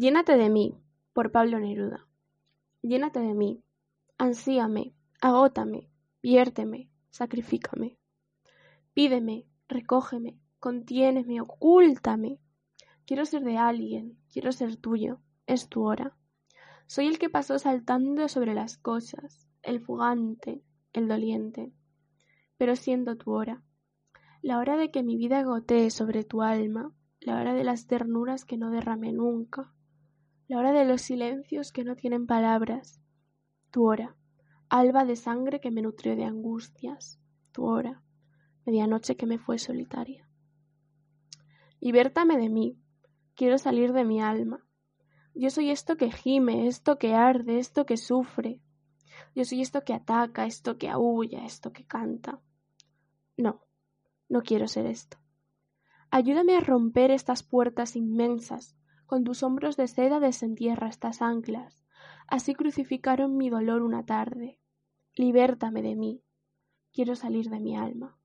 Llénate de mí, por Pablo Neruda. Llénate de mí, ansíame, agótame, viérteme, sacrifícame. Pídeme, recógeme, contiéneme, ocúltame. Quiero ser de alguien, quiero ser tuyo, es tu hora. Soy el que pasó saltando sobre las cosas, el fugante, el doliente. Pero siento tu hora, la hora de que mi vida gotee sobre tu alma, la hora de las ternuras que no derrame nunca, la hora de los silencios que no tienen palabras, tu hora, alba de sangre que me nutrió de angustias, tu hora, medianoche que me fue solitaria. Libértame de mí, quiero salir de mi alma. Yo soy esto que gime, esto que arde, esto que sufre. Yo soy esto que ataca, esto que aúlla, esto que canta. No, no quiero ser esto. Ayúdame a romper estas puertas inmensas. Con tus hombros de seda desentierra estas anclas. Así crucificaron mi dolor una tarde. Libértame de mí. Quiero salir de mi alma.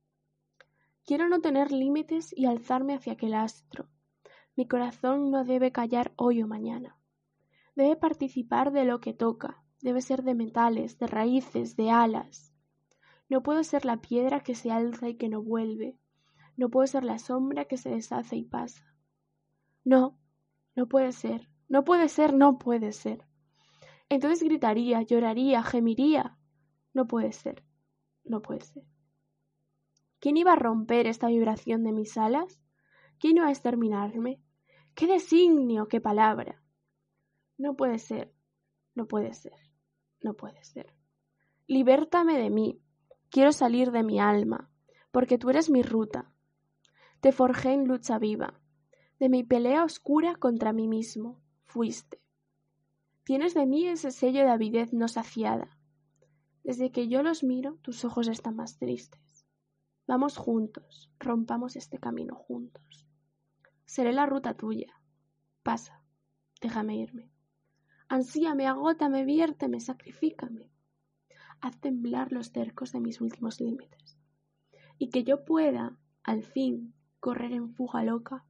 Quiero no tener límites y alzarme hacia aquel astro. Mi corazón no debe callar hoy o mañana. Debe participar de lo que toca. Debe ser de metales, de raíces, de alas. No puedo ser la piedra que se alza y que no vuelve. No puedo ser la sombra que se deshace y pasa. No, no puede ser, no puede ser, no puede ser. Entonces gritaría, lloraría, gemiría. No puede ser, no puede ser. ¿Quién iba a romper esta vibración de mis alas? ¿Quién iba a exterminarme? ¿Qué designio, qué palabra? No puede ser, no puede ser, no puede ser. Libértame de mí, Quiero salir de mi alma, porque tú eres mi ruta. Te forjé en lucha viva. De mi pelea oscura contra mí mismo, fuiste. Tienes de mí ese sello de avidez no saciada. Desde que yo los miro, tus ojos están más tristes. Vamos juntos, rompamos este camino juntos. Seré la ruta tuya. Pasa, déjame irme. Ansíame, agótame, viérteme, sacrifícame haz temblar los cercos de mis últimos límites, y que yo pueda, al fin, correr en fuga loca,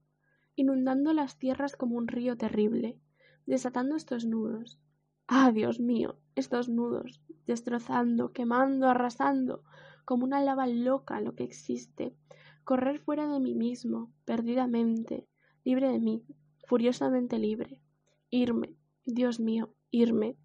inundando las tierras como un río terrible, desatando estos nudos. Ah, Dios mío, estos nudos, destrozando, quemando, arrasando, como una lava loca lo que existe, correr fuera de mí mismo, perdidamente, libre de mí, furiosamente libre, irme, Dios mío, irme,